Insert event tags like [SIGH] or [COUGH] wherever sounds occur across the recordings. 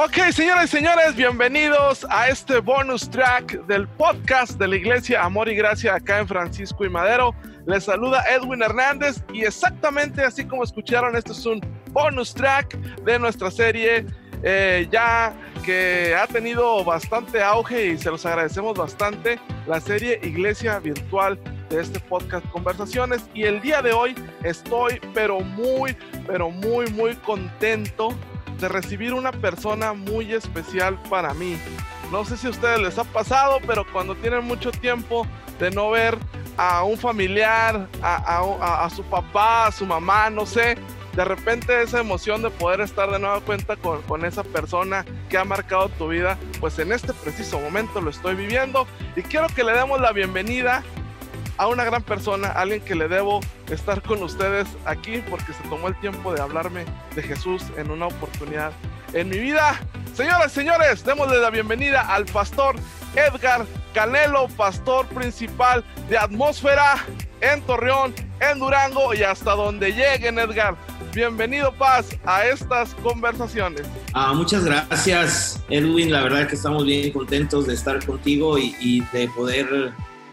Ok, señoras y señores, bienvenidos a este bonus track del podcast de la Iglesia Amor y Gracia acá en Francisco y Madero. Les saluda Edwin Hernández y exactamente así como escucharon, este es un bonus track de nuestra serie eh, ya que ha tenido bastante auge y se los agradecemos bastante, la serie Iglesia Virtual de este podcast Conversaciones. Y el día de hoy estoy pero muy, pero muy, muy contento de recibir una persona muy especial para mí. No sé si a ustedes les ha pasado, pero cuando tienen mucho tiempo de no ver a un familiar, a, su papá, a su mamá, no sé, de repente esa emoción de poder estar de nueva cuenta con, con, esa persona que ha marcado tu vida, pues en este preciso momento lo estoy viviendo y quiero que le demos la bienvenida a una gran persona, alguien que le debo estar con ustedes aquí porque se tomó el tiempo de hablarme de Jesús en una oportunidad en mi vida. Señoras señores, démosle la bienvenida al pastor Edgar Canelo, pastor principal de Atmósfera en Torreón, en Durango y hasta donde lleguen, Edgar. Bienvenido, Paz, a estas conversaciones. Ah, muchas gracias, Edwin. La verdad es que estamos bien contentos de estar contigo y de poder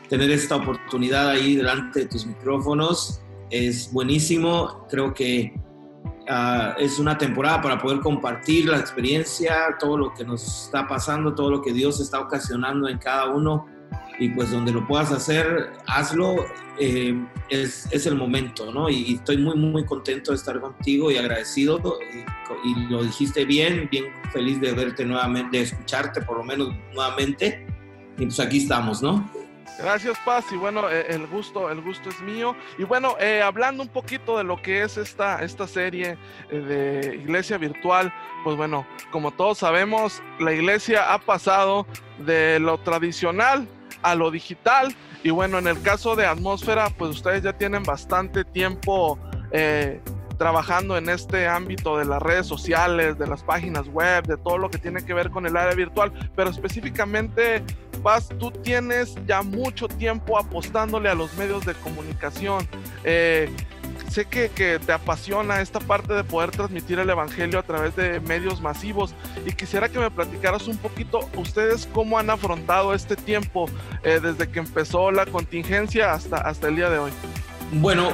tener esta oportunidad ahí delante de tus micrófonos es buenísimo. Creo que uh, es una temporada para poder compartir la experiencia, todo lo que nos está pasando, todo lo que Dios está ocasionando en cada uno. Y pues donde lo puedas hacer, hazlo. Eh, es, es, el momento, ¿no? Y, estoy muy, muy contento de estar contigo y agradecido. Y, y lo dijiste bien, bien feliz de verte nuevamente, de escucharte por lo menos nuevamente. Y pues aquí estamos, ¿no? Gracias, Paz. Y bueno, eh, el gusto, el gusto es mío. Y bueno, eh, hablando un poquito de lo que es esta, esta serie eh, de iglesia virtual, pues bueno, como todos sabemos, la iglesia ha pasado de lo tradicional a lo digital. Y bueno, en el caso de atmósfera, pues ustedes ya tienen bastante tiempo trabajando en este ámbito de las redes sociales, de las páginas web, de todo lo que tiene que ver con el área virtual, pero específicamente, Paz, tú tienes ya mucho tiempo apostándole a los medios de comunicación. Eh, sé que, que, te apasiona esta parte de poder transmitir el Evangelio a través de medios masivos y quisiera que me platicaras un poquito ustedes cómo han afrontado este tiempo eh, desde que empezó la contingencia hasta, hasta el día de hoy. Bueno,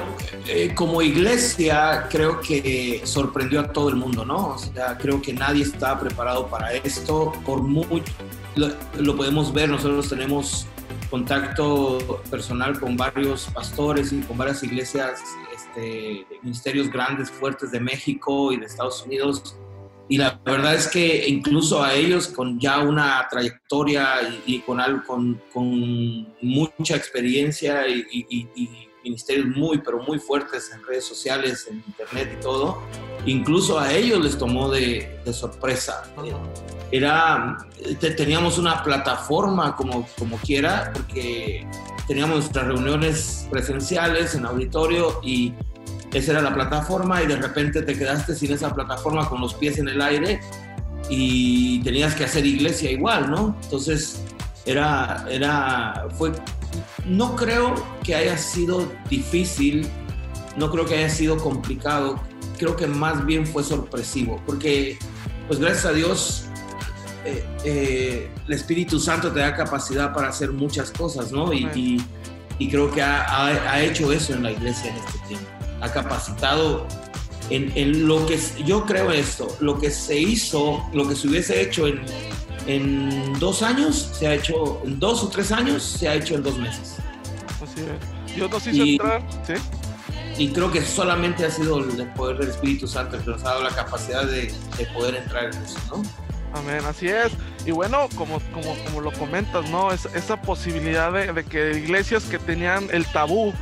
eh, como iglesia creo que sorprendió a todo el mundo, ¿no? O sea, creo que nadie está preparado para esto. Por muy lo, podemos ver, nosotros tenemos contacto personal con varios pastores y con varias iglesias, este, ministerios grandes, fuertes de México y de Estados Unidos. Y la verdad es que incluso a ellos con ya una trayectoria y, con, mucha experiencia y ministerios muy, pero muy fuertes en redes sociales, en internet y todo, incluso a ellos les tomó de, sorpresa. Era, teníamos una plataforma como, como quiera, porque teníamos nuestras reuniones presenciales en auditorio y esa era la plataforma y de repente te quedaste sin esa plataforma con los pies en el aire y tenías que hacer iglesia igual, ¿no? Entonces era, era, fue no creo que haya sido difícil, no creo que haya sido complicado, creo que más bien fue sorpresivo, porque pues gracias a Dios eh, eh, el Espíritu Santo te da capacidad para hacer muchas cosas, ¿no? Y, creo que ha, hecho eso en la iglesia en este tiempo, ha capacitado en, en, lo que yo creo esto, lo que se hizo, lo que se hubiese hecho en en dos años se ha hecho, en dos o tres años se ha hecho en dos meses. Así es. Dios nos hizo entrar, ¿sí? Y creo que solamente ha sido el poder del Espíritu Santo que nos ha dado la capacidad de, poder entrar en eso, ¿no? Amén, así es. Y bueno, como, como, como lo comentas, ¿no? Es, esa posibilidad de, de, que iglesias que tenían el tabú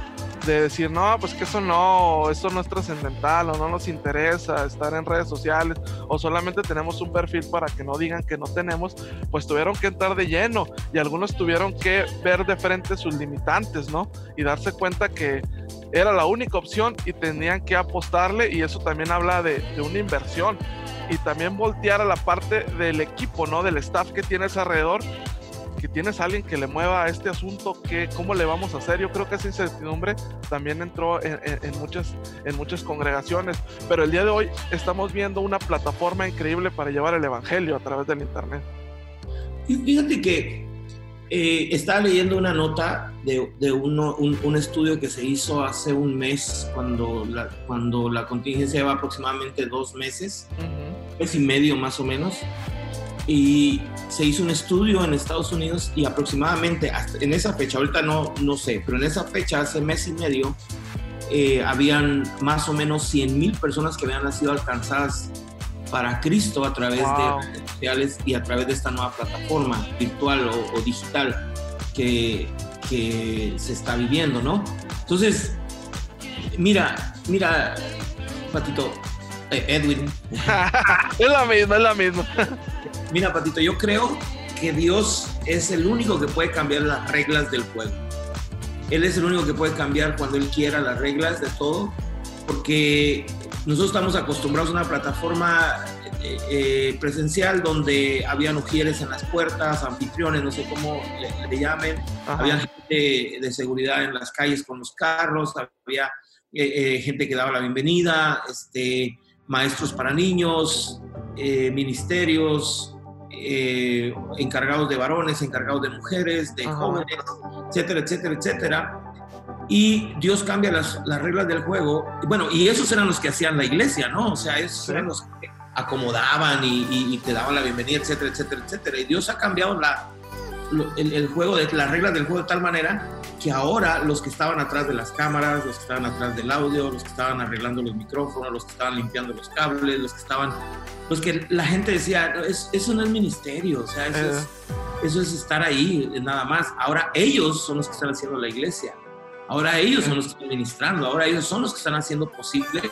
de decir, no, pues que eso no, eso no es trascendental o no nos interesa estar en redes sociales o solamente tenemos un perfil para que no digan que no tenemos, pues tuvieron que entrar de lleno y algunos tuvieron que ver de frente sus limitantes, ¿no? Y darse cuenta que era la única opción y tenían que apostarle y eso también habla de, de una inversión y también voltear a la parte del equipo, ¿no? Del staff que tienes alrededor que tienes a alguien que le mueva este asunto, que, ¿cómo le vamos a hacer? Yo creo que esa incertidumbre también entró en, muchas, en muchas congregaciones, pero el día de hoy estamos viendo una plataforma increíble para llevar el Evangelio a través del Internet. Fíjate que eh, estaba leyendo una nota de, de uno, un, estudio que se hizo hace un mes, cuando la, cuando la contingencia lleva aproximadamente dos meses, un mes y medio más o menos, y se hizo un estudio en Estados Unidos y aproximadamente en esa fecha, ahorita no, no sé, pero en esa fecha, hace mes y medio, eh, habían más o menos 100 mil personas que habían sido alcanzadas para Cristo a través de redes sociales y a través de esta nueva plataforma virtual o, digital que, que, se está viviendo, ¿no? Entonces, mira, mira, Patito, eh, Edwin. [LAUGHS] es la misma, es la misma. [LAUGHS] mira, Patito, yo creo que Dios es el único que puede cambiar las reglas del juego. Él es el único que puede cambiar cuando Él quiera las reglas de todo, porque nosotros estamos acostumbrados a una plataforma eh, eh, presencial donde habían ujieres en las puertas, anfitriones, no sé cómo le, llamen, había gente de seguridad en las calles con los carros, había eh, gente que daba la bienvenida, este, maestros para niños, ministerios, encargados de varones, encargados de mujeres, de jóvenes, etcétera, etcétera, etcétera y Dios cambia las, las, reglas del juego. Bueno, y esos eran los que hacían la iglesia, ¿no? O sea, esos eran los que acomodaban y, y, te daban la bienvenida, etcétera, etcétera, etcétera. Y Dios ha cambiado la, el, el, juego, de, las reglas del juego de tal manera que ahora los que estaban atrás de las cámaras, los que estaban atrás del audio, los que estaban arreglando los micrófonos, los que estaban limpiando los cables, los que estaban... Los que la gente decía, eso no es ministerio, o sea, eso, es, eso es estar ahí, nada más. Ahora ellos son los que están haciendo la iglesia. Ahora ellos son los que están ministrando, ahora ellos son los que están haciendo posible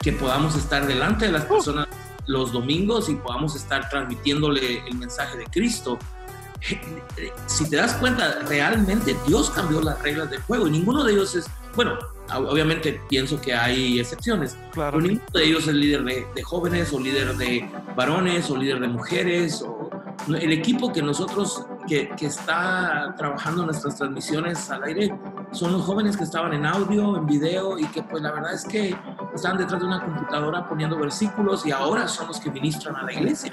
que podamos estar delante de las personas los domingos y podamos estar transmitiéndole el mensaje de Cristo. Si te das cuenta, realmente Dios cambió las reglas del juego y ninguno de ellos es, bueno, obviamente pienso que hay excepciones, claro. pero ninguno de ellos es líder de, de, jóvenes o líder de varones o líder de mujeres o el equipo que nosotros que, que, está trabajando nuestras transmisiones al aire son los jóvenes que estaban en audio, en video y que pues la verdad es que estaban detrás de una computadora poniendo versículos y ahora son los que ministran a la iglesia.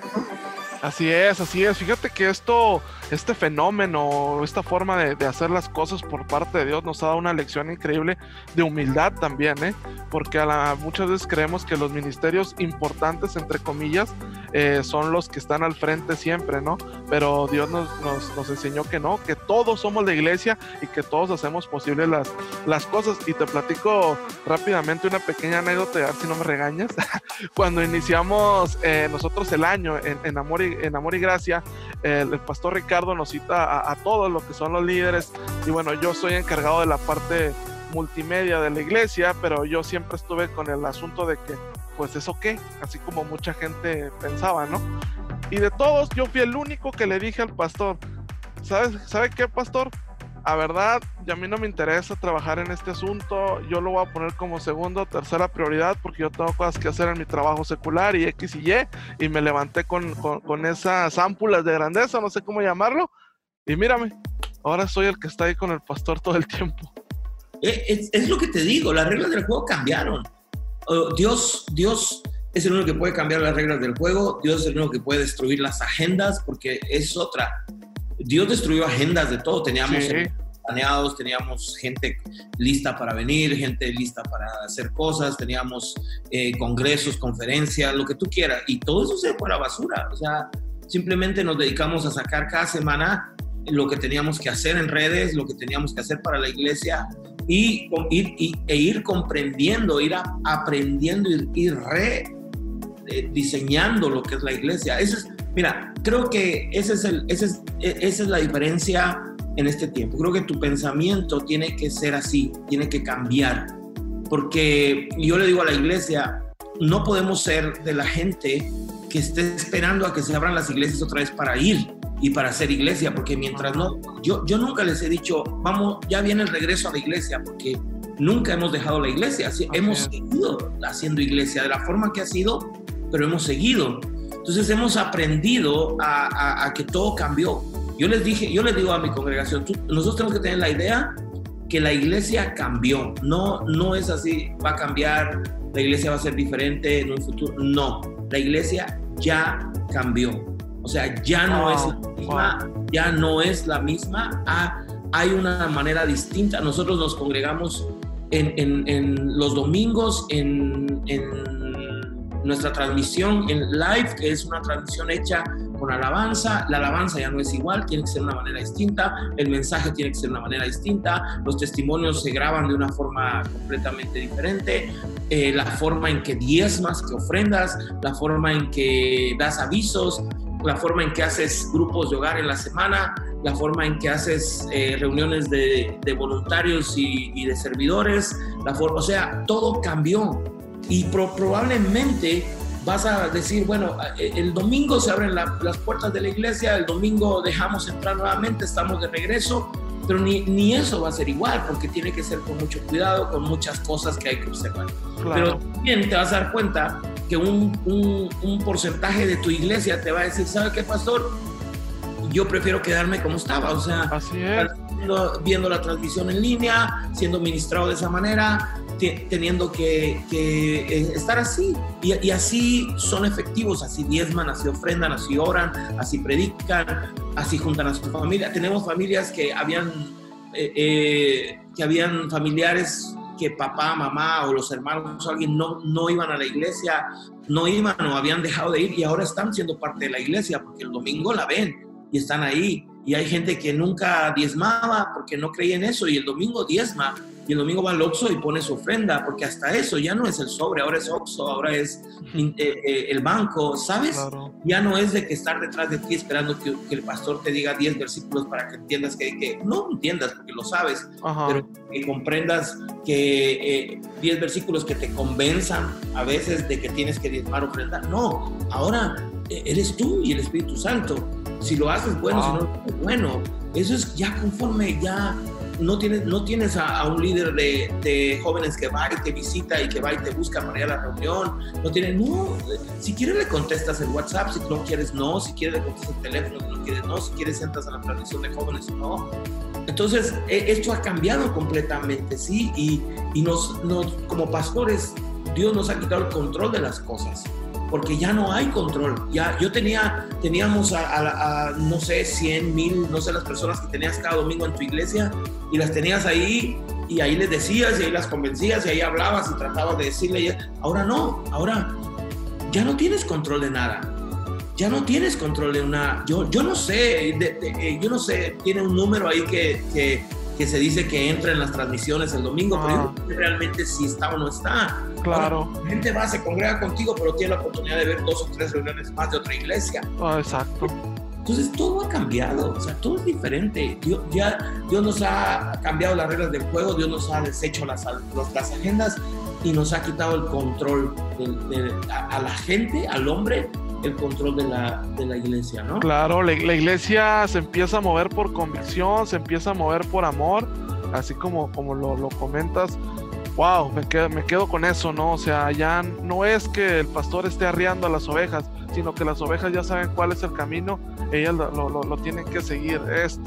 Así es, así es. Fíjate que esto, este fenómeno, esta forma de, hacer las cosas por parte de Dios nos ha dado una lección increíble de humildad también, ¿eh? Porque a la, muchas veces creemos que los ministerios importantes, entre comillas, eh, son los que están al frente siempre, ¿no? Pero Dios nos, nos, enseñó que no, que todos somos la iglesia y que todos hacemos posible las, las cosas. Y te platico rápidamente una pequeña anécdota, a ver si no me regañas. [LAUGHS] Cuando iniciamos eh, nosotros el año en, en Amor y en Amor y Gracia, el, pastor Ricardo nos cita a, todos los que son los líderes. Y bueno, yo soy encargado de la parte multimedia de la iglesia, pero yo siempre estuve con el asunto de que, pues eso qué, así como mucha gente pensaba, ¿no? Y de todos, yo fui el único que le dije al pastor, ¿sabes, ¿sabe qué, pastor? A verdad, y a mí no me interesa trabajar en este asunto, yo lo voy a poner como segunda o tercera prioridad porque yo tengo cosas que hacer en mi trabajo secular y X y Y, y me levanté con, con, esas ámpulas de grandeza, no sé cómo llamarlo, y mírame, ahora soy el que está ahí con el pastor todo el tiempo. Eh, es, lo que te digo, las reglas del juego cambiaron. Dios, Dios es el único que puede cambiar las reglas del juego, Dios es el único que puede destruir las agendas porque es otra Dios destruyó agendas de todo. Teníamos planeados, teníamos gente lista para venir, gente lista para hacer cosas, teníamos eh, congresos, conferencias, lo que tú quieras. Y todo eso se fue a la basura. O sea, simplemente nos dedicamos a sacar cada semana lo que teníamos que hacer en redes, lo que teníamos que hacer para la iglesia y, e ir comprendiendo, ir aprendiendo, ir, ir rediseñando lo que es la iglesia. Eso es, Mira, creo que ese es el, ese es, e, esa es la diferencia en este tiempo. Creo que tu pensamiento tiene que ser así, tiene que cambiar. Porque yo le digo a la iglesia, no podemos ser de la gente que esté esperando a que se abran las iglesias otra vez para ir y para hacer iglesia, porque mientras no, yo, yo nunca les he dicho, vamos, ya viene el regreso a la iglesia, porque nunca hemos dejado la iglesia, hemos seguido haciendo iglesia de la forma que ha sido, pero hemos seguido. Entonces hemos aprendido a, que todo cambió. Yo les dije, yo les digo a mi congregación, nosotros tenemos que tener la idea que la iglesia cambió. No, no es así, va a cambiar, la iglesia va a ser diferente en un futuro. No, la iglesia ya cambió. O sea, ya no es la misma, ya no es la misma. Ah, hay una manera distinta. Nosotros nos congregamos en, los domingos en, nuestra transmisión en live, que es una transmisión hecha con alabanza. La alabanza ya no es igual, tiene que ser de una manera distinta, el mensaje tiene que ser de una manera distinta, los testimonios se graban de una forma completamente diferente, eh, la forma en que diezmas, que ofrendas, la forma en que das avisos, la forma en que haces grupos de hogar en la semana, la forma en que haces eh, reuniones de, voluntarios y, de servidores, la forma, o sea, todo cambió. Y probablemente vas a decir, bueno, eh, el domingo se abren las puertas de la iglesia, el domingo dejamos entrar nuevamente, estamos de regreso, pero ni, ni, eso va a ser igual, porque tiene que ser con mucho cuidado, con muchas cosas que hay que observar. Pero también te vas a dar cuenta que un, un, un, porcentaje de tu iglesia te va a decir, ¿sabe qué, pastor? Yo prefiero quedarme como estaba, o sea, Viendo, la transmisión en línea, siendo ministrado de esa manera, teniendo que, eh, estar así. Y, y, así son efectivos, así diezman, así ofrendan, así oran, así predican, así juntan a su familia. Tenemos familias que habían, eh, eh, que habían familiares que papá, mamá o los hermanos o alguien no, no iban a la iglesia, no iban o habían dejado de ir y ahora están siendo parte de la iglesia porque el domingo la ven y están ahí. Y hay gente que nunca diezmaba porque no creía en eso y el domingo diezma y el domingo va al Oxxo y pone su ofrenda, porque hasta eso ya no es el sobre, ahora es Oxxo, ahora es eh, eh, el banco, ¿sabes? Ya no es de que estar detrás de ti esperando que, el pastor te diga 10 versículos para que entiendas que, que no entiendas, porque lo sabes, pero que comprendas que 10 eh, versículos que te convenzan a veces de que tienes que diezmar ofrenda. No, ahora eres tú y el Espíritu Santo. Si lo haces bueno, si no, bueno. Eso es ya conforme ya no tienes, no tienes a, un líder de, jóvenes que va y te visita y que va y te busca para ir a la reunión. No tienes, no, si quieres le contestas el WhatsApp, si no quieres no, si quieres le contestas el teléfono, si no quieres no, si quieres entras a la transmisión de jóvenes no. Entonces, e, esto ha cambiado completamente, ¿sí? Y, y nos, nos, como pastores, Dios nos ha quitado el control de las cosas porque ya no hay control. Ya, yo tenía, teníamos a, no sé, 100 mil, no sé, las personas que tenías cada domingo en tu iglesia y las tenías ahí y ahí les decías y ahí las convencías y ahí hablabas y tratabas de decirle. Ahora no, ahora ya no tienes control de nada. Ya no tienes control de una. Yo, yo no sé, eh, yo no sé, tiene un número ahí que, que, que, se dice que entra en las transmisiones el domingo, pero ah. realmente si está o no está. Claro. la gente va, se congrega contigo, pero tiene la oportunidad de ver dos o tres reuniones más de otra iglesia. Ah, exacto. Entonces todo ha cambiado, o sea, todo es diferente. Dios, ya, Dios nos ha cambiado las reglas del juego, Dios nos ha deshecho las, las agendas y nos ha quitado el control de, a, la gente, al hombre, el control de la, de la iglesia, ¿no? Claro, la, iglesia se empieza a mover por convicción, se empieza a mover por amor, así como, como lo, lo comentas wow, me quedo, me quedo con eso, ¿no? O sea, ya no es que el pastor esté arriando a las ovejas, sino que las ovejas ya saben cuál es el camino, ellas lo, lo, tienen que seguir.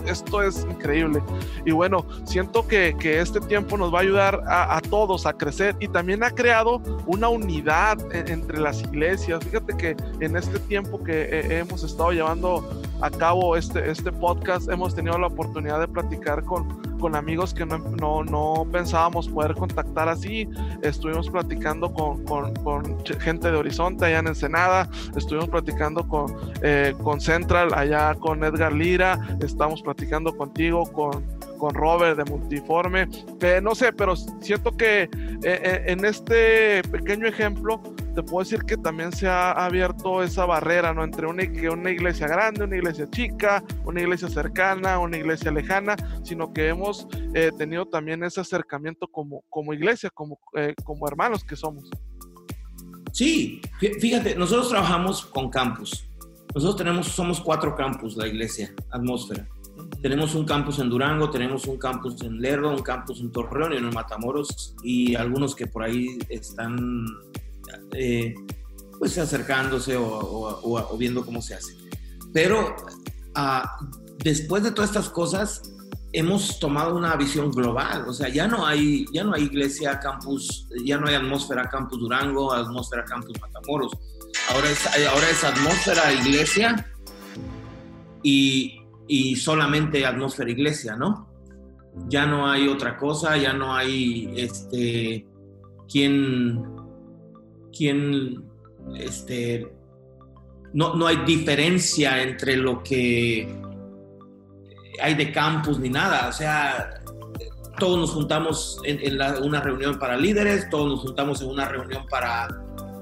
esto es increíble. Y bueno, siento que, que este tiempo nos va a ayudar a, todos a crecer y también ha creado una unidad entre las iglesias. Fíjate que en este tiempo que eh, hemos estado llevando a cabo este, este podcast, hemos tenido la oportunidad de platicar con, con amigos que no, no, no pensábamos poder contactar así. Estuvimos platicando con, con, gente de Horizonte allá en Ensenada, estuvimos platicando con, eh, con Central allá con Edgar Lira, estamos platicando contigo, con, con Robert de Multiforme. Eh, no sé, pero siento que eh, en este pequeño ejemplo te puedo decir que también se ha abierto esa barrera, ¿no? Entre una, una iglesia grande, una iglesia chica, una iglesia cercana, una iglesia lejana, sino que hemos eh, tenido también ese acercamiento como, como iglesia, como, eh, como hermanos que somos. Sí, fíjate, nosotros trabajamos con campus. Nosotros tenemos, somos cuatro campus, la iglesia, atmósfera. Tenemos un campus en Durango, tenemos un campus en Lerdo, un campus en Torreón y en Matamoros y algunos que por ahí están eh, pues acercándose o, viendo cómo se hace. Pero ah, después de todas estas cosas, hemos tomado una visión global, o sea, ya no hay, ya no hay iglesia campus, ya no hay atmósfera campus Durango, atmósfera campus Matamoros, ahora es, ahora es atmósfera iglesia y, solamente atmósfera iglesia, ¿no? Ya no hay otra cosa, ya no hay este, quien, quien, este, no, no hay diferencia entre lo que hay de campus ni nada. O sea, todos nos juntamos en, una reunión para líderes, todos nos juntamos en una reunión para,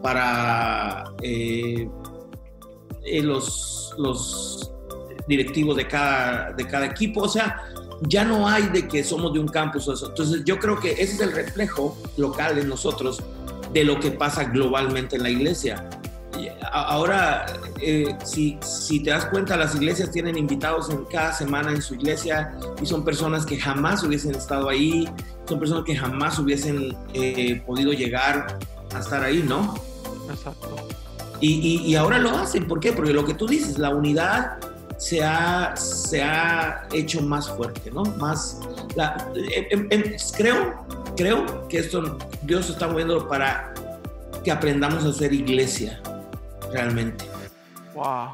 para eh, eh, los, los directivos de cada, de cada equipo. O sea, ya no hay de que somos de un campus o eso. Entonces yo creo que ese es el reflejo local en nosotros de lo que pasa globalmente en la iglesia ahora, eh, si, si, te das cuenta, las iglesias tienen invitados en cada semana en su iglesia y son personas que jamás hubiesen estado ahí, son personas que jamás hubiesen eh, podido llegar a estar ahí, ¿no? Exacto. Y, y, ahora lo hacen, ¿por qué? Porque lo que tú dices, la unidad se ha, se ha hecho más fuerte, ¿no? Más, la, creo, creo que esto Dios está moviendo para que aprendamos a ser iglesia realmente. Wow.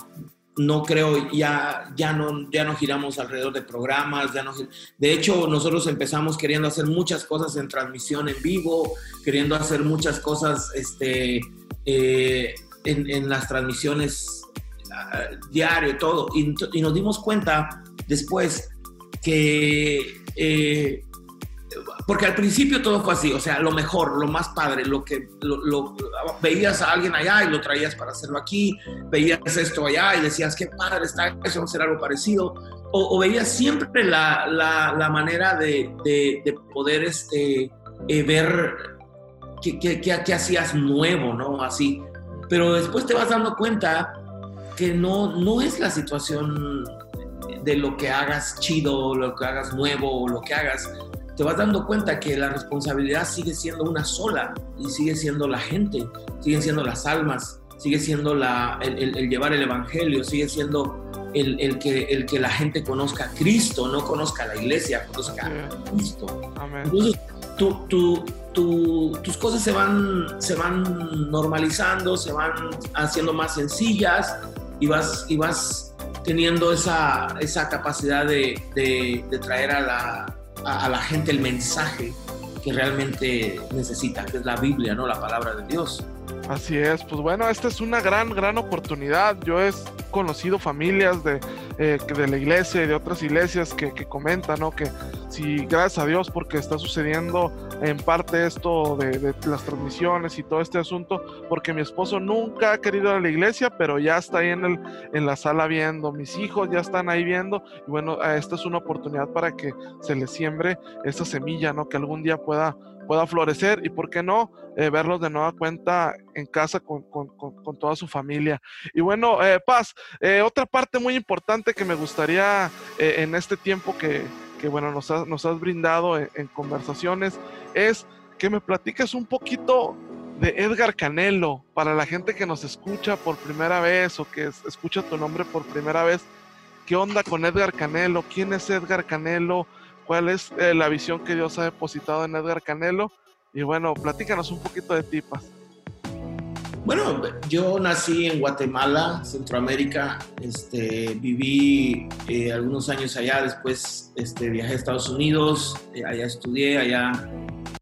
No creo, ya, ya, no, ya no giramos alrededor de programas, ya no, de hecho nosotros empezamos queriendo hacer muchas cosas en transmisión en vivo, queriendo hacer muchas cosas este, eh, en, las transmisiones uh, diario, todo, y, y, nos dimos cuenta después que eh, porque al principio todo fue así, o sea, lo mejor, lo más padre, lo que veías a alguien allá y lo traías para hacerlo aquí, veías esto allá y decías, qué padre está eso, va a ser algo parecido, o, veías siempre la, manera de, de, poder este, eh, ver qué, hacías nuevo, ¿no? Así, pero después te vas dando cuenta que no, no es la situación de lo que hagas chido, lo que hagas nuevo, lo que hagas, te vas dando cuenta que la responsabilidad sigue siendo una sola y sigue siendo la gente, siguen siendo las almas, sigue siendo la, el, llevar el Evangelio, sigue siendo el, que, el que la gente conozca a Cristo, no conozca a la iglesia, conozca a Cristo. Entonces, tus cosas se van, se van normalizando, se van haciendo más sencillas y vas, y vas teniendo esa, esa capacidad de, de traer a la, a, la gente el mensaje que realmente necesita, que es la Biblia, ¿no? La palabra de Dios. Así es, pues bueno, esta es una gran, gran oportunidad. Yo he conocido familias de, eh, de la iglesia y de otras iglesias que, comentan, ¿no? Que si gracias a Dios porque está sucediendo en parte esto de, las transmisiones y todo este asunto, porque mi esposo nunca ha querido ir a la iglesia, pero ya está ahí en, el, en la sala viendo, mis hijos ya están ahí viendo, y bueno, esta es una oportunidad para que se le siembre esa semilla, ¿no? Que algún día pueda pueda florecer y, ¿por qué no?, eh, verlos de nueva cuenta en casa con, con, con, toda su familia. Y bueno, eh, Paz, eh, otra parte muy importante que me gustaría en este tiempo que, que bueno, nos, nos has brindado en, conversaciones es que me platiques un poquito de Edgar Canelo para la gente que nos escucha por primera vez o que escucha tu nombre por primera vez. ¿Qué onda con Edgar Canelo? ¿Quién es Edgar Canelo? Cuál es eh, la visión que Dios ha depositado en Edgar Canelo. Y bueno, platícanos un poquito de tipas. Bueno, yo nací en Guatemala, Centroamérica, este, viví eh, algunos años allá, después este, viajé a Estados Unidos, eh, allá estudié, allá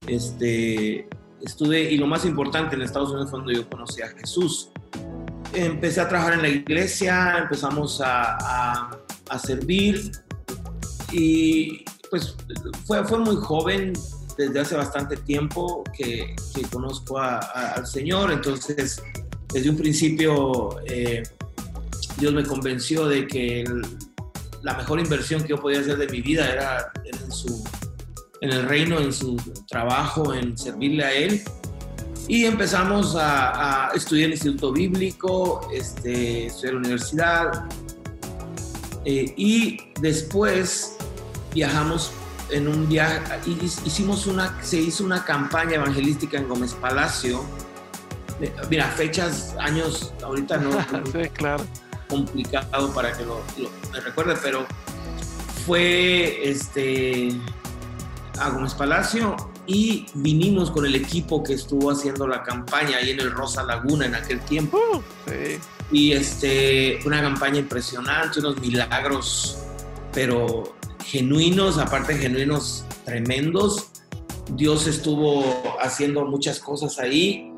este, estudié, y lo más importante en Estados Unidos fue donde yo conocí a Jesús. Empecé a trabajar en la iglesia, empezamos a, a, a servir, y pues fue, fue muy joven, desde hace bastante tiempo que, conozco al Señor, entonces desde un principio eh, Dios me convenció de que la mejor inversión que yo podía hacer de mi vida era en, su, en el reino, en su trabajo, en servirle a Él. Y empezamos a, a estudiar el Instituto Bíblico, este, estudiar la universidad. Eh, y después viajamos en un viaje, hicimos una, se hizo una campaña evangelística en Gómez Palacio. Mira, fechas, años, ahorita no. [LAUGHS] sí, claro. Complicado para que lo, me recuerde, pero fue este, a Gómez Palacio y vinimos con el equipo que estuvo haciendo la campaña ahí en el Rosa Laguna en aquel tiempo. Uh, sí. Y este, una campaña impresionante, unos milagros, pero genuinos, aparte genuinos tremendos. Dios estuvo haciendo muchas cosas ahí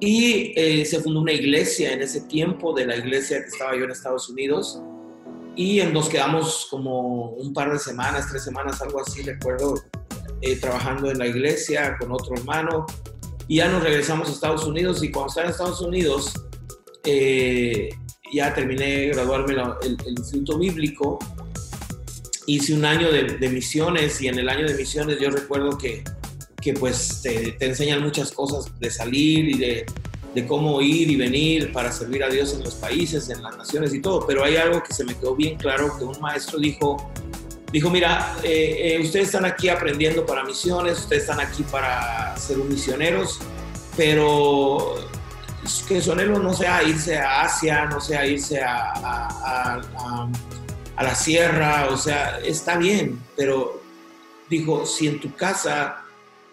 y eh, se fundó una iglesia en ese tiempo, de la iglesia que estaba yo en Estados Unidos. Y nos quedamos como un par de semanas, tres semanas, algo así, recuerdo, eh, trabajando en la iglesia con otro hermano. Y ya nos regresamos a Estados Unidos y cuando estaba en Estados Unidos, eh, ya terminé de graduarme el, el Instituto Bíblico hice un año de, de, misiones y en el año de misiones yo recuerdo que, que pues te, te, enseñan muchas cosas de salir y de, de, cómo ir y venir para servir a Dios en los países, en las naciones y todo, pero hay algo que se me quedó bien claro, que un maestro dijo, dijo, mira, eh, eh, ustedes están aquí aprendiendo para misiones, ustedes están aquí para ser misioneros, pero que su anhelo no sea irse a Asia, no sea irse a, a, a a la sierra, o sea, está bien, pero dijo, si en tu casa,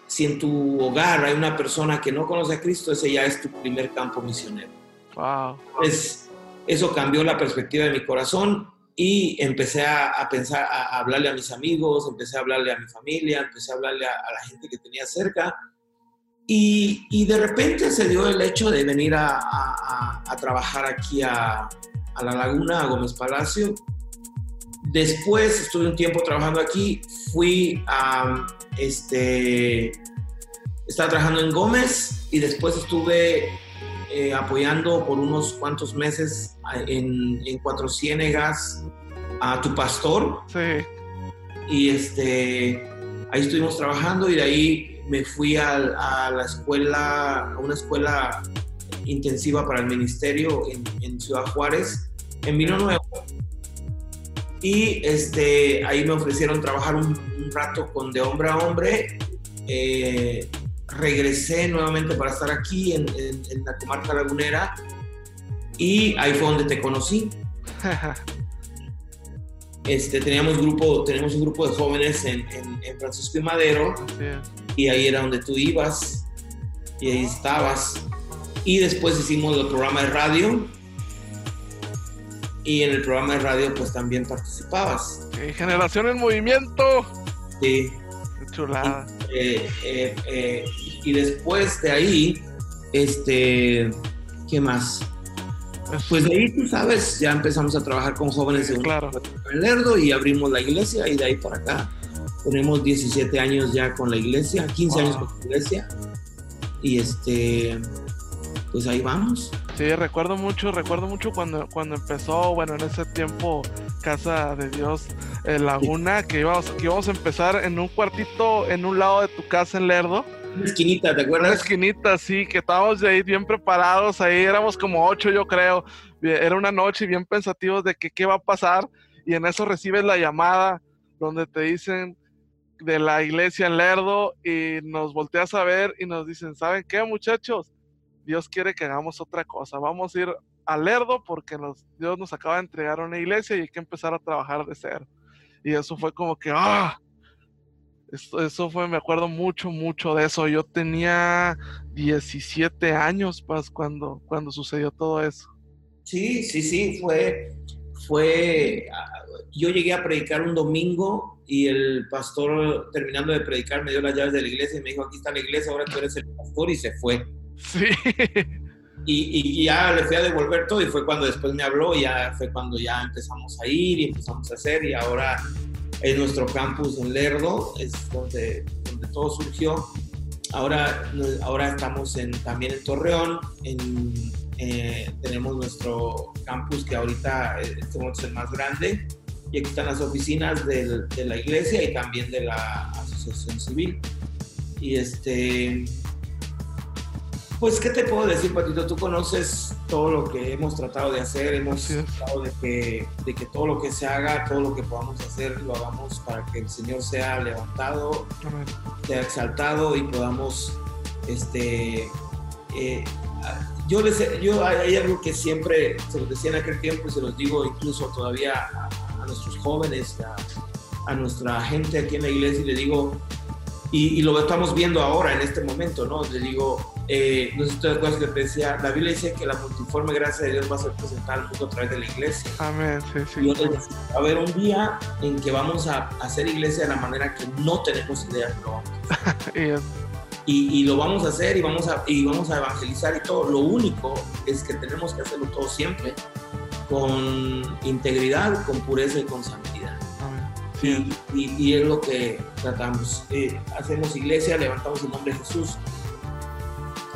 si en tu hogar hay una persona que no conoce a Cristo, ese ya es tu primer campo misionero. Wow. Eso cambió la perspectiva de mi corazón y empecé a, pensar, a, hablarle a mis amigos, empecé a hablarle a mi familia, empecé a hablarle a, la gente que tenía cerca. Y, y, de repente se dio el hecho de venir a, a trabajar aquí a, La Laguna, a Gómez Palacio, Después estuve un tiempo trabajando aquí, fui a, este, estaba trabajando en Gómez y después estuve eh, apoyando por unos cuantos meses en, en, Cuatro Ciénegas a tu pastor. Sí. Y este, ahí estuvimos trabajando y de ahí me fui a, a la escuela, a una escuela intensiva para el ministerio en, en Ciudad Juárez, en Vino Nuevo y este, ahí me ofrecieron trabajar un, rato con de hombre a hombre. Eh, regresé nuevamente para estar aquí en, la comarca lagunera y ahí fue donde te conocí. [LAUGHS] Este, teníamos, grupo, tenemos un grupo de jóvenes en, Francisco y Madero y ahí era donde tú ibas y ahí estabas. Y después hicimos el programa de radio y en el programa de radio pues también participabas. Generación en Movimiento. Sí. Qué chulada. Y, eh, eh, eh, y después de ahí, este, ¿qué más? Pues de ahí, tú sabes, ya empezamos a trabajar con jóvenes de claro. Lerdo y abrimos la iglesia y de ahí para acá. Tenemos 17 años ya con la iglesia, 15 wow. años con la iglesia. Y este, pues ahí vamos. Sí, recuerdo mucho, recuerdo mucho cuando, cuando empezó, bueno, en ese tiempo Casa de Dios eh, Laguna, que íbamos, que íbamos a empezar en un cuartito en un lado de tu casa en Lerdo. Una esquinita, ¿te acuerdas? Una esquinita, sí, que estábamos de ahí bien preparados, ahí éramos como ocho, yo creo. Era una noche bien pensativos de que qué va a pasar, y en eso recibes la llamada donde te dicen de la iglesia en Lerdo, y nos volteas a ver y nos dicen, ¿saben qué, muchachos? Dios quiere que hagamos otra cosa. Vamos a ir al Lerdo porque nos, Dios nos acaba de entregar una iglesia y hay que empezar a trabajar de cero. Y eso fue como que, ¡ah! Eso, fue, me acuerdo mucho, mucho de eso. Yo tenía 17 años, pues, cuando, cuando sucedió todo eso. Sí, sí, sí, fue, fue, yo llegué a predicar un domingo y el pastor, terminando de predicar, me dio las llaves de la iglesia y me dijo, aquí está la iglesia, ahora tú eres el pastor y se fue. Sí. Y, y, ya le fui a devolver todo y fue cuando después me habló ya fue cuando ya empezamos a ir y empezamos a hacer y ahora en nuestro campus en Lerdo es donde, donde todo surgió. Ahora, ahora estamos en, también en Torreón, en, eh, tenemos nuestro campus que ahorita este es el más grande y aquí están las oficinas del, de la iglesia y también de la asociación civil. Y este, pues, ¿qué te puedo decir, Patito? Tú conoces todo lo que hemos tratado de hacer, hemos sí. tratado de que, de que todo lo que se haga, todo lo que podamos hacer, lo hagamos para que el Señor sea levantado, Amén. sea exaltado y podamos, este, eh, yo, les, yo hay algo que siempre se los decía en aquel tiempo y se los digo incluso todavía a, a nuestros jóvenes, a, a nuestra gente aquí en la iglesia y le digo, y, lo estamos viendo ahora en este momento, ¿no? Le digo, eh, no sé si te acuerdas que te decía, la Biblia dice que la multiforme gracia de Dios va a ser presentada al mundo a través de la iglesia. Amén, sí, sí. Y va a haber un día en que vamos a hacer iglesia de la manera que no tenemos idea de lo vamos [LAUGHS] y, y, lo vamos a hacer y vamos a, y vamos a evangelizar y todo. Lo único es que tenemos que hacerlo todo siempre con integridad, con pureza y con santidad. Y, y, es lo que tratamos. Eh, hacemos iglesia, levantamos el nombre de Jesús.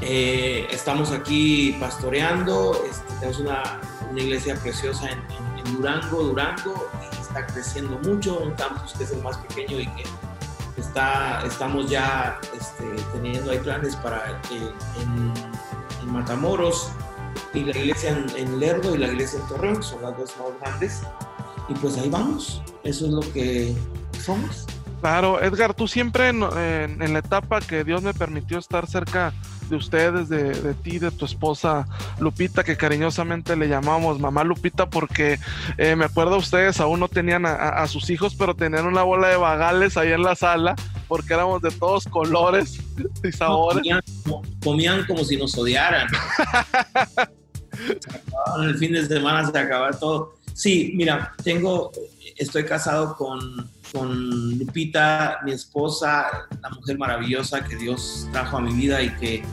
Eh, estamos aquí pastoreando, este, tenemos una, una, iglesia preciosa en, Durango, Durango, y está creciendo mucho, un campus que es el más pequeño y que está, estamos ya este, teniendo hay planes para eh, en, en, Matamoros y la iglesia en, en Lerdo y la iglesia en Torreón, que son las dos más grandes. Y pues ahí vamos, eso es lo que somos. Claro, Edgar, tú siempre en, la etapa que Dios me permitió estar cerca de ustedes, de, ti, de tu esposa Lupita, que cariñosamente le llamamos mamá Lupita, porque eh, me acuerdo ustedes aún no tenían a, sus hijos, pero tenían una bola de vagales ahí en la sala, porque éramos de todos colores y sabores. comían, como, si nos odiaran. [LAUGHS] el fin de semana se acababa todo. Sí, mira, tengo, estoy casado con, con Lupita, mi esposa, la mujer maravillosa que Dios trajo a mi vida y que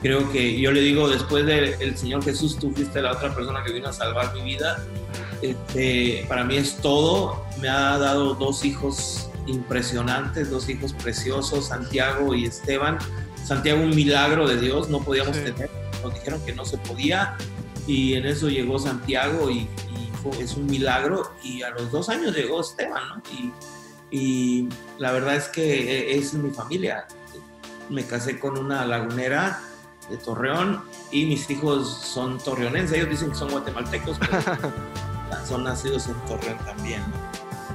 creo que yo le digo, después del Señor Jesús, tú fuiste la otra persona que vino a salvar mi vida. Este, para mí es todo. Me ha dado dos hijos impresionantes, dos hijos preciosos, Santiago y Esteban. Santiago, un milagro de Dios, no podíamos tener, nos dijeron que no se podía y en eso llegó Santiago y es un milagro y a los dos años llegó Esteban, ¿no? Y, y la verdad es que e, es mi familia. Me casé con una lagunera de Torreón y mis hijos son torreonenses. Ellos dicen que son guatemaltecos, pero [LAUGHS] son nacidos en Torreón también.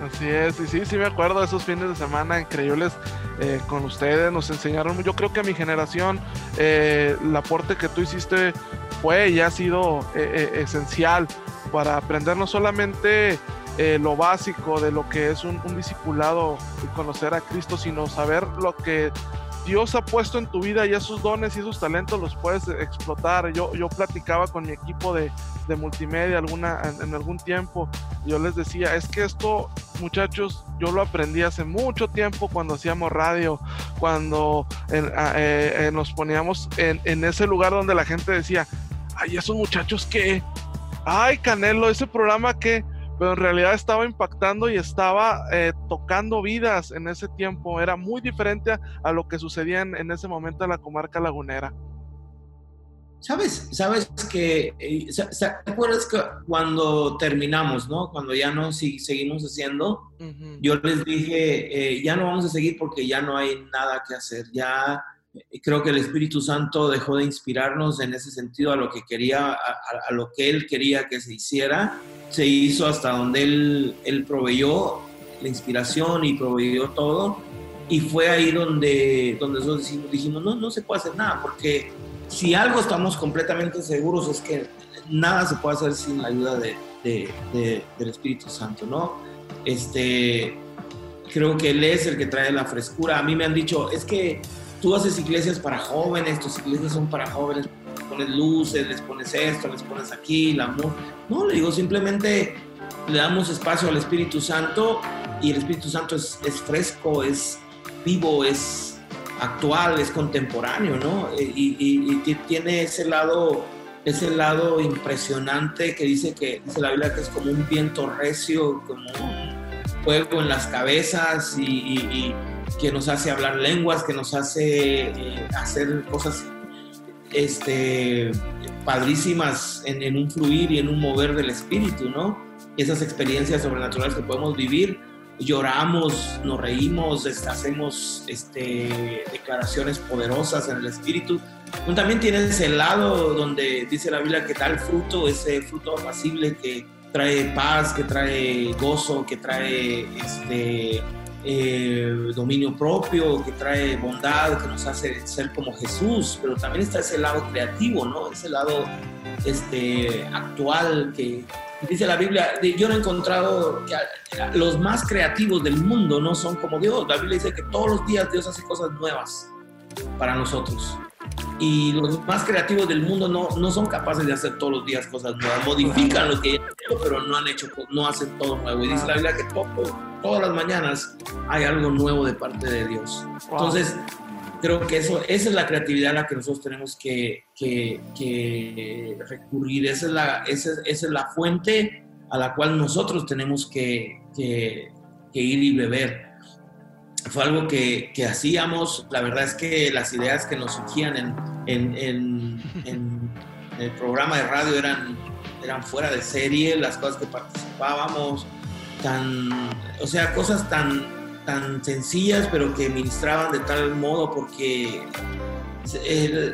Así es, y sí, sí me acuerdo de esos fines de semana increíbles eh, con ustedes, nos enseñaron, yo creo que a mi generación eh, el aporte que tú hiciste fue y ha sido eh, esencial para aprender no solamente eh, lo básico de lo que es un, discipulado y conocer a Cristo, sino saber lo que Dios ha puesto en tu vida y esos dones y esos talentos los puedes explotar. Yo, yo platicaba con mi equipo de, multimedia en, algún tiempo. Yo les decía, es que esto, muchachos, yo lo aprendí hace mucho tiempo cuando hacíamos radio, cuando eh, eh, nos poníamos en, en, ese lugar donde la gente decía, ay, esos muchachos que ay Canelo, ese programa que, pero en realidad estaba impactando y estaba eh, tocando vidas en ese tiempo, era muy diferente a, lo que sucedía en, ese momento en la comarca lagunera. Sabes, sabes que, eh, ¿te acuerdas que cuando terminamos, no? Cuando ya no seguimos haciendo, yo les dije, eh, ya no vamos a seguir porque ya no hay nada que hacer, ya creo que el Espíritu Santo dejó de inspirarnos en ese sentido a lo que quería, a, lo que Él quería que se hiciera. Se hizo hasta donde Él, él proveyó la inspiración y proveyó todo. Y fue ahí donde, donde nosotros dijimos, no, no se puede hacer nada, porque si algo estamos completamente seguros es que nada se puede hacer sin la ayuda de, de, del Espíritu Santo, ¿no? Este, creo que Él es el que trae la frescura. A mí me han dicho, es que tú haces iglesias para jóvenes, tus iglesias son para jóvenes, pones luces, les pones esto, les pones aquí, el amor. No, le digo, simplemente le damos espacio al Espíritu Santo y el Espíritu Santo es, fresco, es vivo, es actual, es contemporáneo, ¿no? Y, tiene ese lado, ese lado impresionante que dice que, dice la Biblia que es como un viento recio, como fuego en las cabezas y que nos hace hablar lenguas, que nos hace eh, hacer cosas este, padrísimas en, un fluir y en un mover del espíritu, ¿no? Esas experiencias sobrenaturales que podemos vivir, lloramos, nos reímos, hacemos este, declaraciones poderosas en el espíritu. también tiene ese lado donde dice la Biblia que tal fruto, ese fruto apacible que trae paz, que trae gozo, que trae este, eh, dominio propio, que trae bondad, que nos hace ser como Jesús, pero también está ese lado creativo, ¿no? Ese lado este, actual que, dice la Biblia, yo no he encontrado que los más creativos del mundo no son como Dios. La Biblia dice que todos los días Dios hace cosas nuevas para nosotros. Y los más creativos del mundo no, no son capaces de hacer todos los días cosas nuevas. Modifican lo que ya han hecho, pero no han hecho, no hacen todo nuevo. Y dice la Biblia que todas las mañanas hay algo nuevo de parte de Dios. Entonces, creo que eso, esa es la creatividad a la que nosotros tenemos que, que, recurrir, esa es, la, esa, esa, es la fuente a la cual nosotros tenemos que, que ir y beber. Fue algo que, hacíamos, la verdad es que las ideas que nos surgían en, en, en, [LAUGHS] en el programa de radio eran, eran fuera de serie, las cosas que participábamos, tan, o sea, cosas tan tan sencillas, pero que ministraban de tal modo porque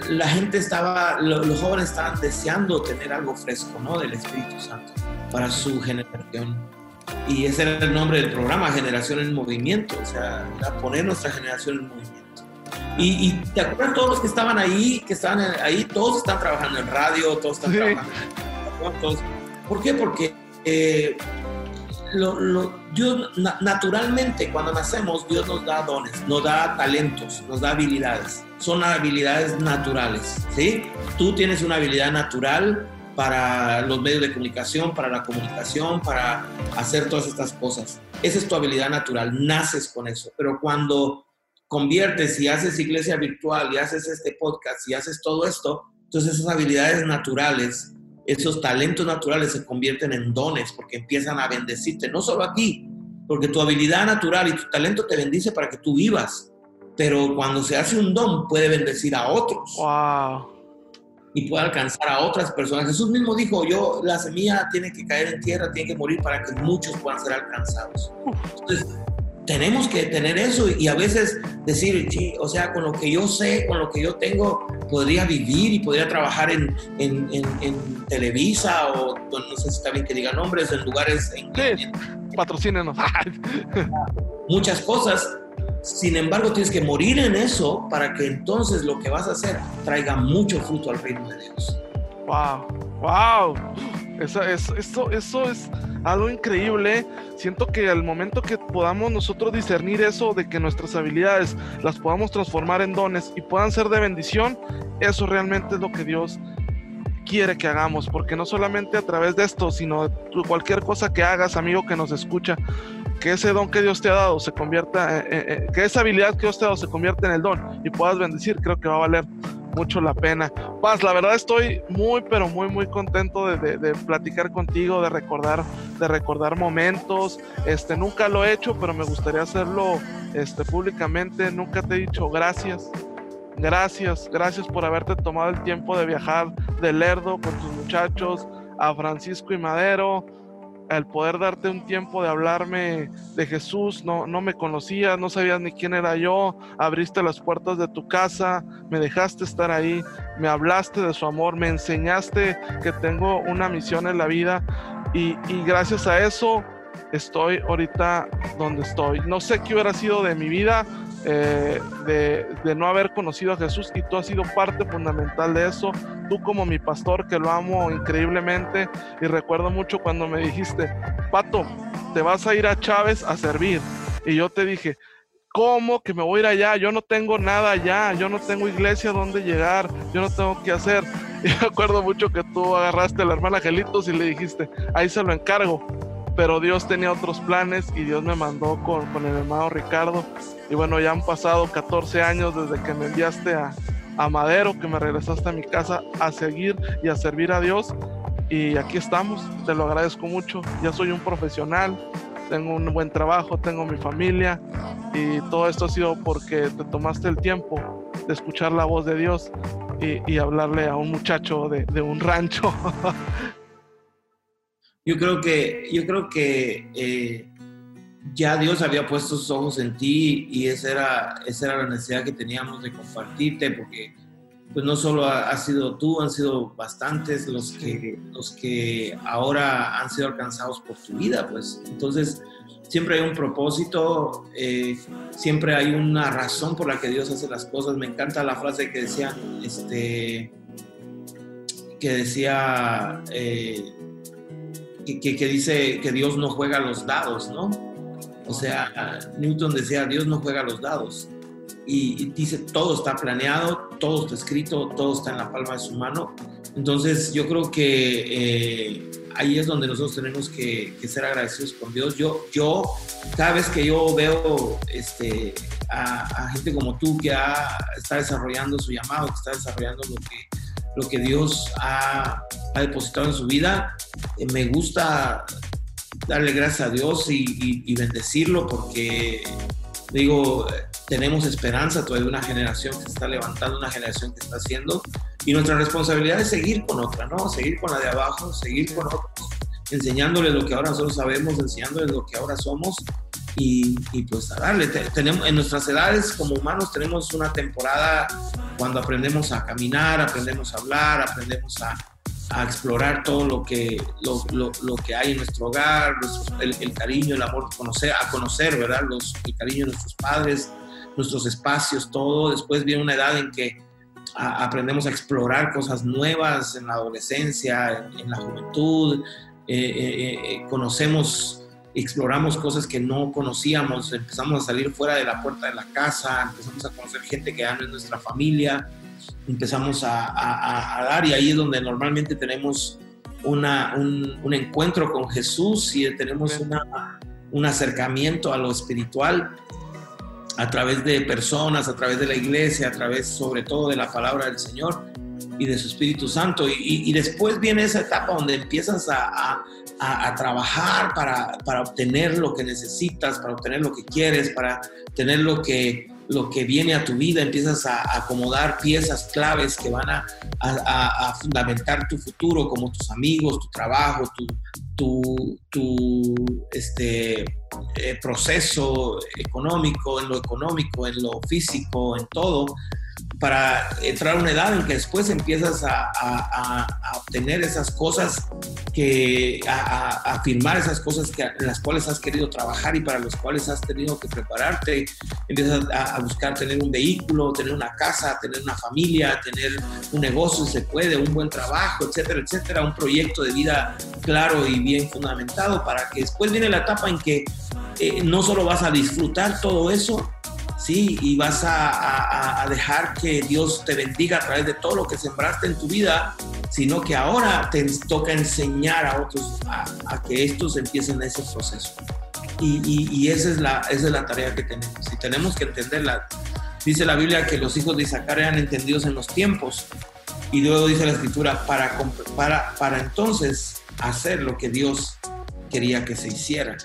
la gente estaba, los jóvenes estaban deseando tener algo fresco, ¿no? Del Espíritu Santo para su generación. Y ese era el nombre del programa, Generación en Movimiento, o sea, poner nuestra generación en movimiento. Y, te acuerdas todos los que estaban ahí, que estaban ahí, todos están trabajando en radio, todos están trabajando en... ¿Por qué? Porque eh, lo, Dios naturalmente cuando nacemos Dios nos da dones, nos da talentos, nos da habilidades. Son habilidades naturales, ¿sí? Tú tienes una habilidad natural para los medios de comunicación, para la comunicación, para hacer todas estas cosas. Esa es tu habilidad natural, naces con eso. Pero cuando conviertes y haces iglesia virtual y haces este podcast y haces todo esto, entonces esas habilidades naturales esos talentos naturales se convierten en dones porque empiezan a bendecirte, no solo aquí, porque tu habilidad natural y tu talento te bendice para que tú vivas, pero cuando se hace un don puede bendecir a otros. Wow. Y puede alcanzar a otras personas. Jesús mismo dijo, yo, la semilla tiene que caer en tierra, tiene que morir para que muchos puedan ser alcanzados. Entonces, tenemos que tener eso y a veces decir, sí, o sea, con lo que yo sé, con lo que yo tengo, podría vivir y podría trabajar en, en, en, Televisa o no sé si está bien que diga nombres, en lugares... En, sí, patrocínenos. [LAUGHS] muchas cosas. Sin embargo, tienes que morir en eso para que entonces lo que vas a hacer traiga mucho fruto al reino de Dios. ¡Wow! ¡Wow! Eso, es algo increíble. Siento que al momento que podamos nosotros discernir eso, de que nuestras habilidades las podamos transformar en dones y puedan ser de bendición, eso realmente es lo que Dios quiere que hagamos, porque no solamente a través de esto, sino cualquier cosa que hagas, amigo que nos escucha, que ese don que Dios te ha dado se convierta, que esa habilidad que Dios te ha dado se convierta en el don y puedas bendecir, creo que va a valer mucho la pena. Paz, la verdad estoy muy, pero muy, muy contento de, platicar contigo, de recordar, de recordar momentos. Este, nunca lo he hecho, pero me gustaría hacerlo este, públicamente. Nunca te he dicho gracias. Gracias, gracias por haberte tomado el tiempo de viajar de Lerdo con tus muchachos a Francisco y Madero el poder darte un tiempo de hablarme de Jesús, no, no me conocías, no sabías ni quién era yo, abriste las puertas de tu casa, me dejaste estar ahí, me hablaste de su amor, me enseñaste que tengo una misión en la vida y, y gracias a eso estoy ahorita donde estoy. No sé qué hubiera sido de mi vida eh, de, no haber conocido a Jesús y tú has sido parte fundamental de eso. Tú como mi pastor que lo amo increíblemente y recuerdo mucho cuando me dijiste, Pato, te vas a ir a Chávez a servir. Y yo te dije, ¿cómo que me voy a ir allá? Yo no tengo nada allá, yo no tengo iglesia donde llegar, yo no tengo qué hacer. [LAUGHS] Y me acuerdo mucho que tú agarraste a la hermana Angelitos y le dijiste, ahí se lo encargo pero Dios tenía otros planes y Dios me mandó con, con, el hermano Ricardo. Y bueno, ya han pasado 14 años desde que me enviaste a, a Madero, que me regresaste a mi casa a seguir y a servir a Dios. Y aquí estamos, te lo agradezco mucho. Ya soy un profesional, tengo un buen trabajo, tengo mi familia y todo esto ha sido porque te tomaste el tiempo de escuchar la voz de Dios y, y hablarle a un muchacho de, de un rancho [LAUGHS] yo creo que, yo creo que eh, ya Dios había puesto sus ojos en ti y esa era, esa era la necesidad que teníamos de compartirte, porque pues no solo has ha sido tú, han sido bastantes los que, los que ahora han sido alcanzados por tu vida, pues entonces siempre hay un propósito, eh, siempre hay una razón por la que Dios hace las cosas. Me encanta la frase que decía, este, que decía, eh, que, dice que Dios no juega los dados, ¿no? O sea, Newton decía, Dios no juega los dados. Y, dice, todo está planeado, todo está escrito, todo está en la palma de su mano. Entonces yo creo que eh, ahí es donde nosotros tenemos que, ser agradecidos con Dios. Yo, yo, cada vez que yo veo este, a, gente como tú que está desarrollando su llamado, que está desarrollando lo que, lo que Dios ha, ha depositado en su vida, eh, me gusta darle gracias a Dios y, bendecirlo porque, digo, tenemos esperanza todavía de una generación que se está levantando, una generación que está haciendo, y nuestra responsabilidad es seguir con otra, ¿no? Seguir con la de abajo, seguir con otros, enseñándoles lo que ahora nosotros sabemos, enseñándoles lo que ahora somos, y, pues a darle. Tenemos, en nuestras edades como humanos tenemos una temporada cuando aprendemos a caminar, aprendemos a hablar, aprendemos a, a explorar todo lo que, lo, lo, lo, que hay en nuestro hogar, el, el, cariño, el amor, conocer, a conocer, ¿verdad? Los, el cariño de nuestros padres, nuestros espacios, todo. Después viene una edad en que aprendemos a explorar cosas nuevas en la adolescencia, en, la juventud, eh, eh, eh, conocemos, exploramos cosas que no conocíamos, empezamos a salir fuera de la puerta de la casa, empezamos a conocer gente que ya no es nuestra familia, empezamos a, dar y ahí es donde normalmente tenemos una, un, encuentro con Jesús y tenemos una, un acercamiento a lo espiritual a través de personas, a través de la iglesia, a través sobre todo de la palabra del Señor y de su Espíritu Santo. Y, después viene esa etapa donde empiezas a, a, trabajar para, para, obtener lo que necesitas, para obtener lo que quieres, para tener lo que, lo que viene a tu vida, empiezas a, acomodar piezas claves que van a, fundamentar tu futuro, como tus amigos, tu trabajo, tu, tu, tu este, eh, proceso económico, en lo económico, en lo físico, en todo para entrar a una edad en que después empiezas a, obtener esas cosas, que, a, afirmar esas cosas que, en las cuales has querido trabajar y para las cuales has tenido que prepararte. Empiezas a, buscar tener un vehículo, tener una casa, tener una familia, tener un negocio, si se puede, un buen trabajo, etcétera, etcétera, un proyecto de vida claro y bien fundamentado para que después viene la etapa en que eh, no solo vas a disfrutar todo eso, ¿sí? Y vas a, dejar que Dios te bendiga a través de todo lo que sembraste en tu vida, sino que ahora te toca enseñar a otros a, que estos empiecen ese proceso. Y, esa, es la, es la tarea que tenemos. Y tenemos que entenderla. Dice la Biblia que los hijos de Isaacar eran entendidos en los tiempos. Y luego dice la escritura, para, para, para entonces hacer lo que Dios quería que se hiciera.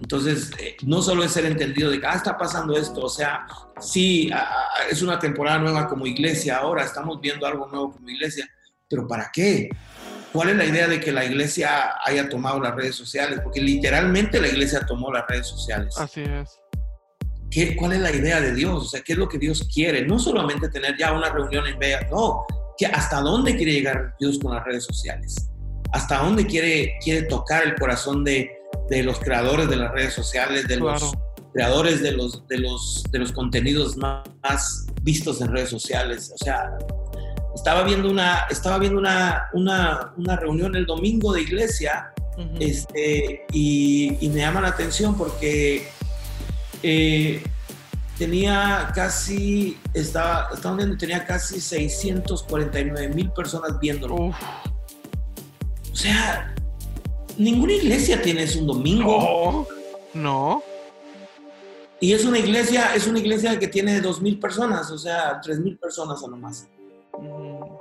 Entonces, eh, no solo es ser entendido de que, ah, está pasando esto, o sea, sí, es una temporada nueva como iglesia, ahora estamos viendo algo nuevo como iglesia, pero ¿para qué? ¿Cuál es la idea de que la iglesia haya tomado las redes sociales? Porque literalmente la iglesia tomó las redes sociales. Así es. ¿Qué, ¿Cuál es la idea de Dios? O sea, ¿qué es lo que Dios quiere? No solamente tener ya una reunión en Vega, no, que ¿hasta dónde quiere llegar Dios con las redes sociales? ¿Hasta dónde quiere, quiere tocar el corazón de, de los creadores de las redes sociales, de los creadores de los, de los, de los contenidos más, vistos en redes sociales. O sea, estaba viendo una, estaba viendo una, una, una reunión el domingo de iglesia este, y, y, me llama la atención porque eh, tenía casi, estaba, estaba viendo, tenía casi 649 mil personas viéndolo. O sea, ninguna iglesia tiene eso un domingo. No, Y es una iglesia, es una iglesia que tiene dos mil personas, o sea, tres mil personas a lo más.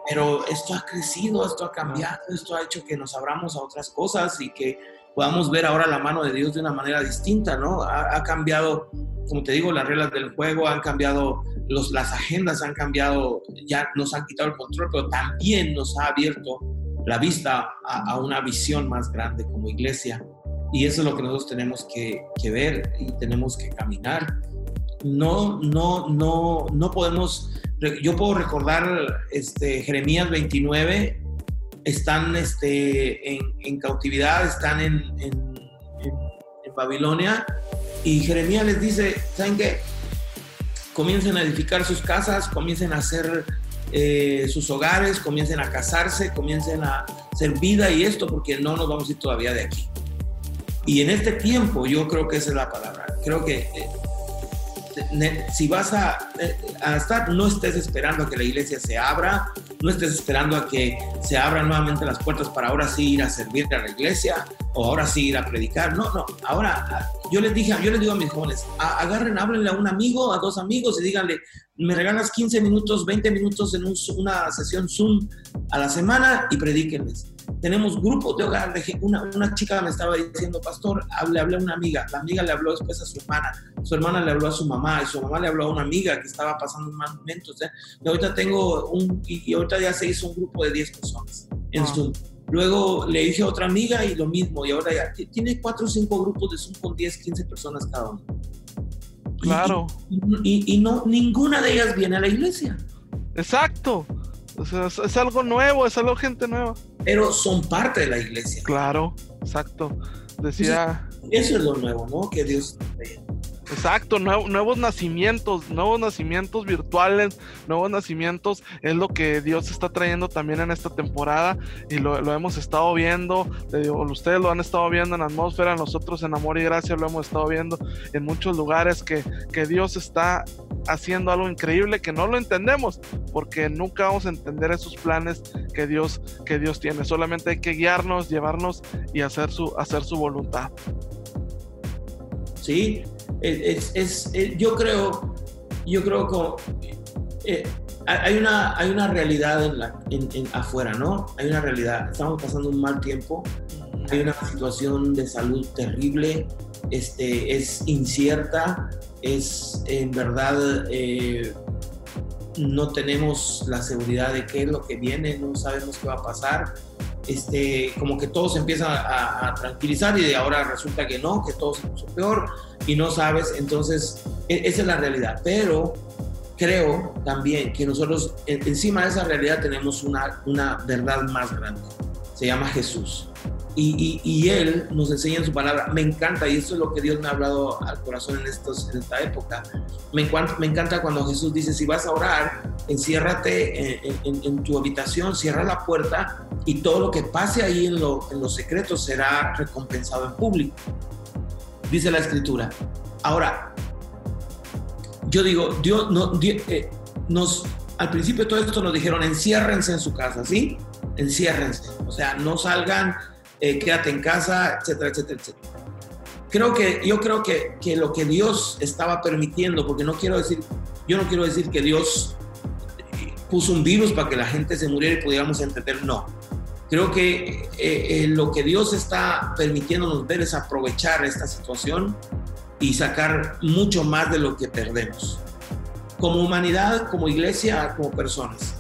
Pero esto ha crecido, esto ha cambiado, esto ha hecho que nos abramos a otras cosas y que podamos ver ahora la mano de Dios de una manera distinta, ¿no? Ha, cambiado, como te digo, las reglas del juego, han cambiado los, las agendas, han cambiado, ya nos han quitado el control, pero también nos ha abierto la vista a, una visión más grande como iglesia. Y eso es lo que nosotros tenemos que, ver y tenemos que caminar. No, no, no, no podemos, yo puedo recordar este, Jeremías 29, están este, en, cautividad, están en, en, Babilonia, y Jeremías les dice, ¿saben qué? Comiencen a edificar sus casas, comiencen a hacer eh, sus hogares, comiencen a casarse, comiencen a hacer vida y esto, porque no nos vamos a ir todavía de aquí. Y en este tiempo yo creo que esa es la palabra. Creo que eh, si vas a, eh, a, estar, no estés esperando a que la iglesia se abra, no estés esperando a que se abran nuevamente las puertas para ahora sí ir a servir a la iglesia o ahora sí ir a predicar. No, no, ahora yo les dije, yo les digo a mis jóvenes, agarren, háblenle a un amigo, a dos amigos y díganle, me regalas 15 minutos, 20 minutos en una sesión Zoom a la semana y predíquenles tenemos grupos de hogar. Una, una chica me estaba diciendo, pastor, le hablé a una amiga. La amiga le habló después a su hermana. Su hermana le habló a su mamá. Y su mamá le habló a una amiga que estaba pasando malos momentos. ¿eh? Y ahorita tengo un, y, ahorita ya se hizo un grupo de 10 personas en ah. Zoom. Luego le dije a otra amiga y lo mismo. Y ahora ya tiene 4 o 5 grupos de Zoom con 10, 15 personas cada uno. Claro. Y, y, no, ninguna de ellas viene a la iglesia. Exacto. O sea, es, algo nuevo, es algo gente nueva. Pero son parte de la iglesia. Claro, exacto. Decía. eso es lo nuevo, ¿no? Que Dios Exacto, nuevos nacimientos, nuevos nacimientos virtuales, nuevos nacimientos es lo que Dios está trayendo también en esta temporada y lo, hemos estado viendo, ustedes lo han estado viendo en atmósfera, nosotros en Amor y Gracia lo hemos estado viendo en muchos lugares que, que Dios está haciendo algo increíble que no lo entendemos porque nunca vamos a entender esos planes que Dios, que Dios tiene, solamente hay que guiarnos, llevarnos y hacer su, hacer su voluntad. Sí, es, es, yo creo, yo creo que eh, hay, una, hay una realidad en, afuera, ¿no? Hay una realidad. Estamos pasando un mal tiempo, hay una situación de salud terrible, este, es incierta, es en verdad eh, no tenemos la seguridad de qué es lo que viene, no sabemos qué va a pasar. Este, como que todo se empieza a, tranquilizar y de ahora resulta que no, que todo se puso peor y no sabes, entonces e, esa es la realidad. Pero creo también que nosotros encima de esa realidad tenemos una, una verdad más grande. Se llama Jesús. Y, y, Él nos enseña en su palabra. Me encanta, y eso es lo que Dios me ha hablado al corazón en, estos, en esta época. Me encanta, me encanta cuando Jesús dice, si vas a orar, enciérrate en, en, tu habitación, cierra la puerta y todo lo que pase ahí en, lo, en los secretos será recompensado en público dice la escritura. Ahora, yo digo, Dios, no, eh, nos, al principio todo esto nos dijeron, enciérrense en su casa, ¿sí? Enciérrense, o sea, no salgan, eh, quédate en casa, etcétera, etcétera, etcétera. Creo que, yo creo que, que lo que Dios estaba permitiendo, porque no quiero decir, yo no quiero decir que Dios puso un virus para que la gente se muriera y pudiéramos entender, no Creo que eh, eh, lo que Dios está permitiéndonos ver es aprovechar esta situación y sacar mucho más de lo que perdemos. Como humanidad, como iglesia, como personas.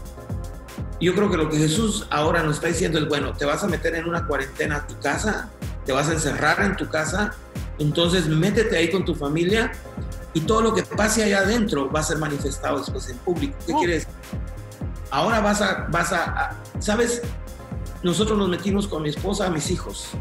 Yo creo que lo que Jesús ahora nos está diciendo es, bueno, te vas a meter en una cuarentena a tu casa, te vas a encerrar en tu casa, entonces métete ahí con tu familia y todo lo que pase allá adentro va a ser manifestado después en público. ¿Qué oh. quieres? Ahora vas a, vas a, ¿sabes? nosotros nos metimos con mi esposa, mis hijos,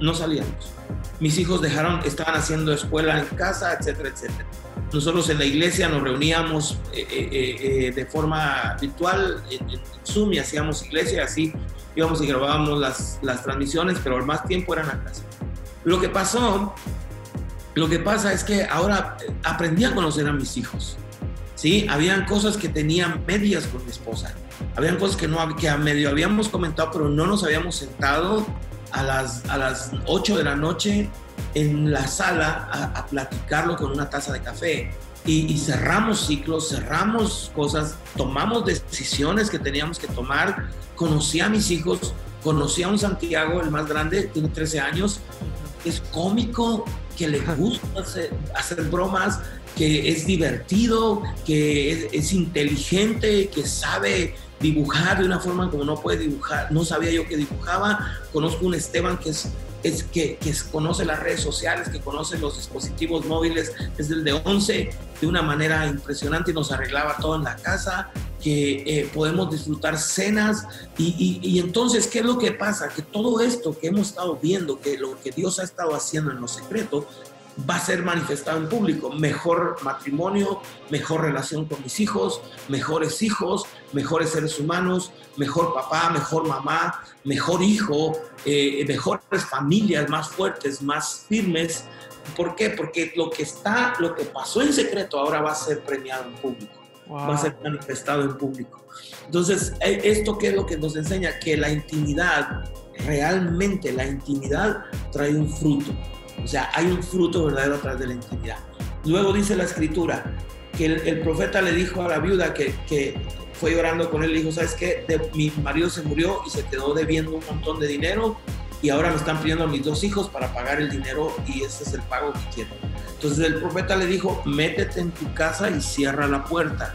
no salíamos. Mis hijos dejaron, estaban haciendo escuela en casa, etcétera, etcétera. Nosotros en la iglesia nos reuníamos eh, eh, eh, de forma virtual en, Zoom y hacíamos iglesia, así íbamos y grabábamos las, las transmisiones, pero el más tiempo era en la casa. Lo que pasó, lo que pasa es que ahora aprendí a conocer a mis hijos. ¿sí? Habían cosas que tenían medias con mi esposa habían cosas que, no, que a medio habíamos comentado, pero no nos habíamos sentado a las, a las 8 de la noche en la sala a, platicarlo con una taza de café. Y, cerramos ciclos, cerramos cosas, tomamos decisiones que teníamos que tomar. Conocí a mis hijos, conocí a un Santiago, el más grande, tiene 13 años, es cómico, que le gusta hacer, bromas, que es divertido, que es, es inteligente, que sabe dibujar de una forma como no puede dibujar. No sabía yo que dibujaba. Conozco un Esteban que es, es que, que, conoce las redes sociales, que conoce los dispositivos móviles desde el de 11 de una manera impresionante y nos arreglaba todo en la casa, que eh, podemos disfrutar cenas y, y, y, entonces, ¿qué es lo que pasa? Que todo esto que hemos estado viendo, que lo que Dios ha estado haciendo en lo secreto, va a ser manifestado en público. Mejor matrimonio, mejor relación con mis hijos, mejores hijos, mejores seres humanos, mejor papá, mejor mamá, mejor hijo, eh, mejores familias, más fuertes, más firmes. ¿Por qué? Porque lo que está, lo que pasó en secreto ahora va a ser premiado en público. Va a ser manifestado en público. Entonces, eh, ¿esto qué es lo que nos enseña? Que la intimidad, realmente la intimidad trae un fruto. O sea, hay un fruto verdadero atrás de la intimidad. Luego dice la escritura que el, profeta le dijo a la viuda que, fue llorando con él, le dijo, ¿sabes qué? mi marido se murió y se quedó debiendo un montón de dinero y ahora me están pidiendo a mis dos hijos para pagar el dinero y ese es el pago que quiero. Entonces el profeta le dijo, métete en tu casa y cierra la puerta.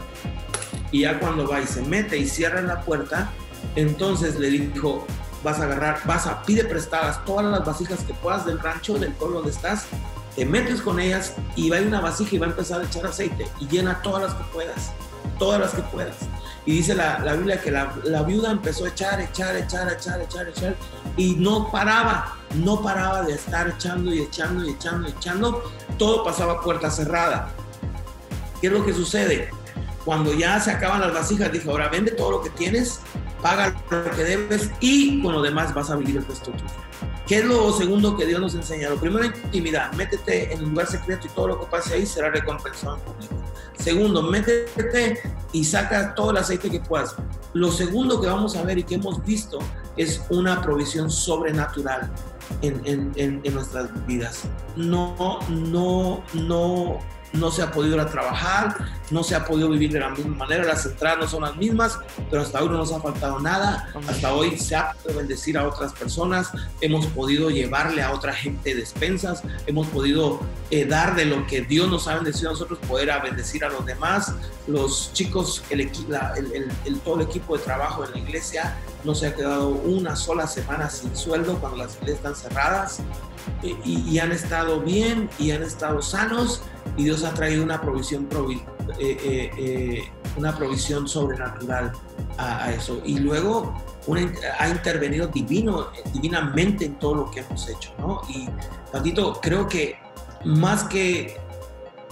Y ya cuando va y se mete y cierra la puerta, entonces le dijo, vas a agarrar, vas a, pide prestadas todas las vasijas que puedas del rancho, del pueblo donde estás, te metes con ellas y va a una vasija y va a empezar a echar aceite y llena todas las que puedas, todas las que puedas. Y dice la, la Biblia que la, la, viuda empezó a echar, echar, echar, echar, echar, echar, y no paraba, no paraba de estar echando y echando y echando y echando. Todo pasaba puerta cerrada. ¿Qué es lo que sucede? Cuando ya se acaban las vasijas, dijo, ahora vende todo lo que tienes paga lo que debes y con lo demás vas a vivir el resto tuyo. ¿Qué es lo segundo que Dios nos enseña? Lo primero, intimidad. Métete en un lugar secreto y todo lo que pase ahí será recompensado en público. Segundo, métete y saca todo el aceite que puedas. Lo segundo que vamos a ver y que hemos visto es una provisión sobrenatural en, en, en, nuestras vidas. No, no, no no se ha podido ir a trabajar, no se ha podido vivir de la misma manera, las entradas no son las mismas, pero hasta hoy no nos ha faltado nada, hasta hoy se ha podido bendecir a otras personas, hemos podido llevarle a otra gente despensas, hemos podido eh, dar de lo que Dios nos ha bendecido a nosotros, poder a bendecir a los demás, los chicos, el, el, todo el equipo de trabajo en la iglesia no se ha quedado una sola semana sin sueldo cuando las iglesias están cerradas, y, han estado bien y han estado sanos y Dios ha traído una provisión, eh, eh, eh, una provisión sobrenatural a, eso. Y luego ha intervenido divino, divinamente en todo lo que hemos hecho. ¿no? Y Patito, creo que más que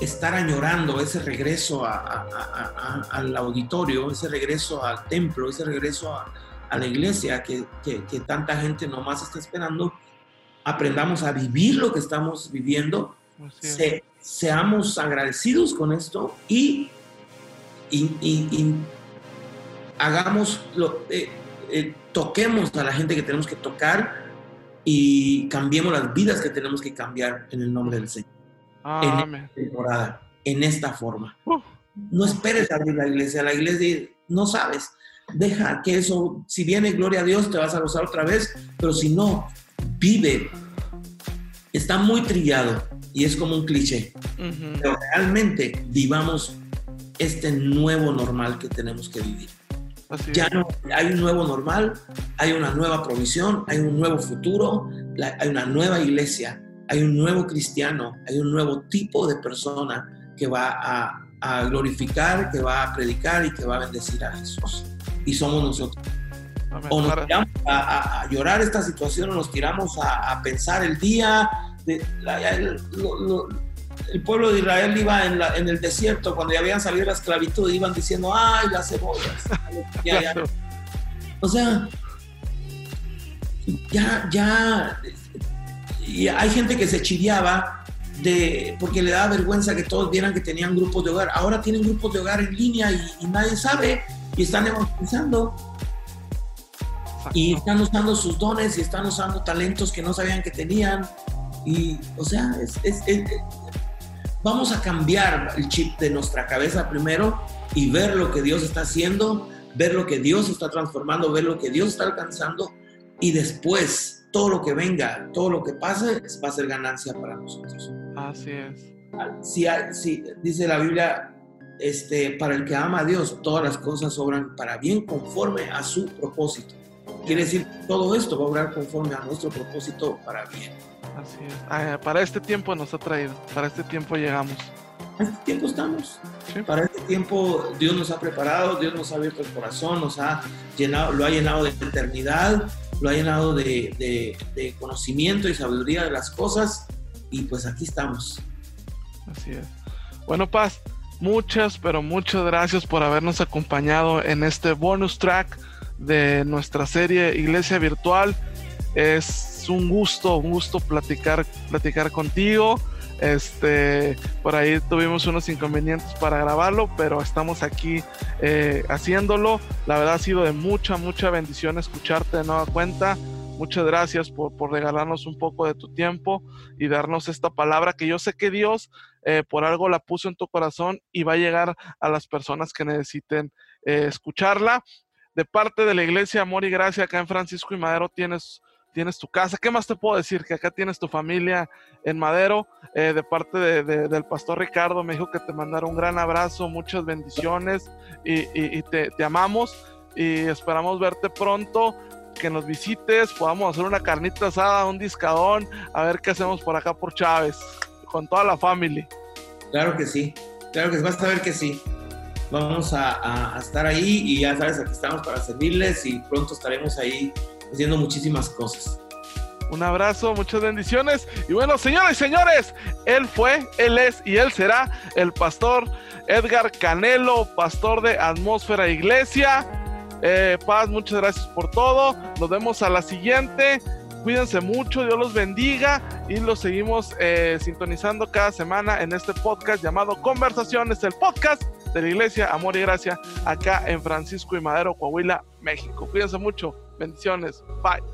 estar añorando ese regreso al auditorio, ese regreso al templo, ese regreso a, la iglesia que, que, que, tanta gente nomás está esperando, aprendamos a vivir lo que estamos viviendo, seamos agradecidos con esto y, y, hagamos, lo, eh, eh, toquemos a la gente que tenemos que tocar y cambiemos las vidas que tenemos que cambiar en el nombre del Señor. En esta temporada, en esta forma. No esperes abrir la iglesia, la iglesia no sabes. Deja que eso, si viene gloria a Dios, te vas a gozar otra vez, pero si no, vive. Está muy trillado y es como un cliché, pero realmente vivamos este nuevo normal que tenemos que vivir. ya no hay un nuevo normal, hay una nueva provisión, hay un nuevo futuro, hay una nueva iglesia, hay un nuevo cristiano, hay un nuevo tipo de persona que va a, glorificar, que va a predicar y que va a bendecir a Jesús. Y somos nosotros. O nos tiramos a, llorar esta situación, o nos tiramos a, pensar el día. De, el, pueblo de Israel iba en, el desierto cuando ya habían salido la esclavitud, iban diciendo, ¡ay, las cebollas! O sea, ya, ya, y hay gente que se chiviaba de, porque le da vergüenza que todos vieran que tenían grupos de hogar. Ahora tienen grupos de hogar en línea y, nadie sabe y están evangelizando y están usando sus dones y están usando talentos que no sabían que tenían. Y, o sea, vamos a cambiar el chip de nuestra cabeza primero y ver lo que Dios está haciendo, ver lo que Dios está transformando, ver lo que Dios está alcanzando y después todo lo que venga, todo lo que pase va a ser ganancia para nosotros. Así es. Si, si dice la Biblia, este, para el que ama a Dios, todas las cosas obran para bien conforme a su propósito. Quiere decir, todo esto va a obrar conforme a nuestro propósito para bien. Así es. Ah, para este tiempo nos ha traído, para este tiempo llegamos. Para este tiempo estamos. Para este tiempo Dios nos ha preparado, Dios nos ha abierto el corazón, nos ha llenado, lo ha llenado de eternidad, lo ha llenado de, de, conocimiento y sabiduría de las cosas y pues aquí estamos. Así es. Bueno, Paz, muchas, pero muchas gracias por habernos acompañado en este bonus track de nuestra serie Iglesia Virtual. Es un gusto, un gusto platicar, platicar contigo. Este, por ahí tuvimos unos inconvenientes para grabarlo, pero estamos aquí eh, haciéndolo. La verdad ha sido de mucha, mucha bendición escucharte de nueva cuenta. Muchas gracias por, por regalarnos un poco de tu tiempo y darnos esta palabra que yo sé que Dios eh, por algo la puso en tu corazón y va a llegar a las personas que necesiten eh, escucharla. De parte de la Iglesia Amor y Gracia acá en Francisco y Madero tienes tienes tu casa. ¿Qué más te puedo decir? Que acá tienes tu familia en Madero. Eh, de parte del pastor Ricardo me dijo que te mandara un gran abrazo, muchas bendiciones y, te, amamos y esperamos verte pronto. Que nos visites, podamos hacer una carnita asada, un discadón, a ver qué hacemos por acá por Chávez, con toda la familia. Claro que sí, claro que vas a ver que sí. Vamos a estar ahí y ya sabes, aquí estamos para servirles y pronto estaremos ahí haciendo muchísimas cosas. Un abrazo, muchas bendiciones. Y bueno, señores y señores, él fue, él es y él será el pastor Edgar Canelo, pastor de Atmósfera Iglesia. Eh, paz, muchas gracias por todo. Nos vemos a la siguiente. Cuídense mucho, Dios los bendiga y los seguimos eh, sintonizando cada semana en este podcast llamado Conversaciones, el podcast de la Iglesia Amor y Gracia acá en Francisco y Madero, Coahuila, México. Cuídense mucho. Bendiciones. Bye.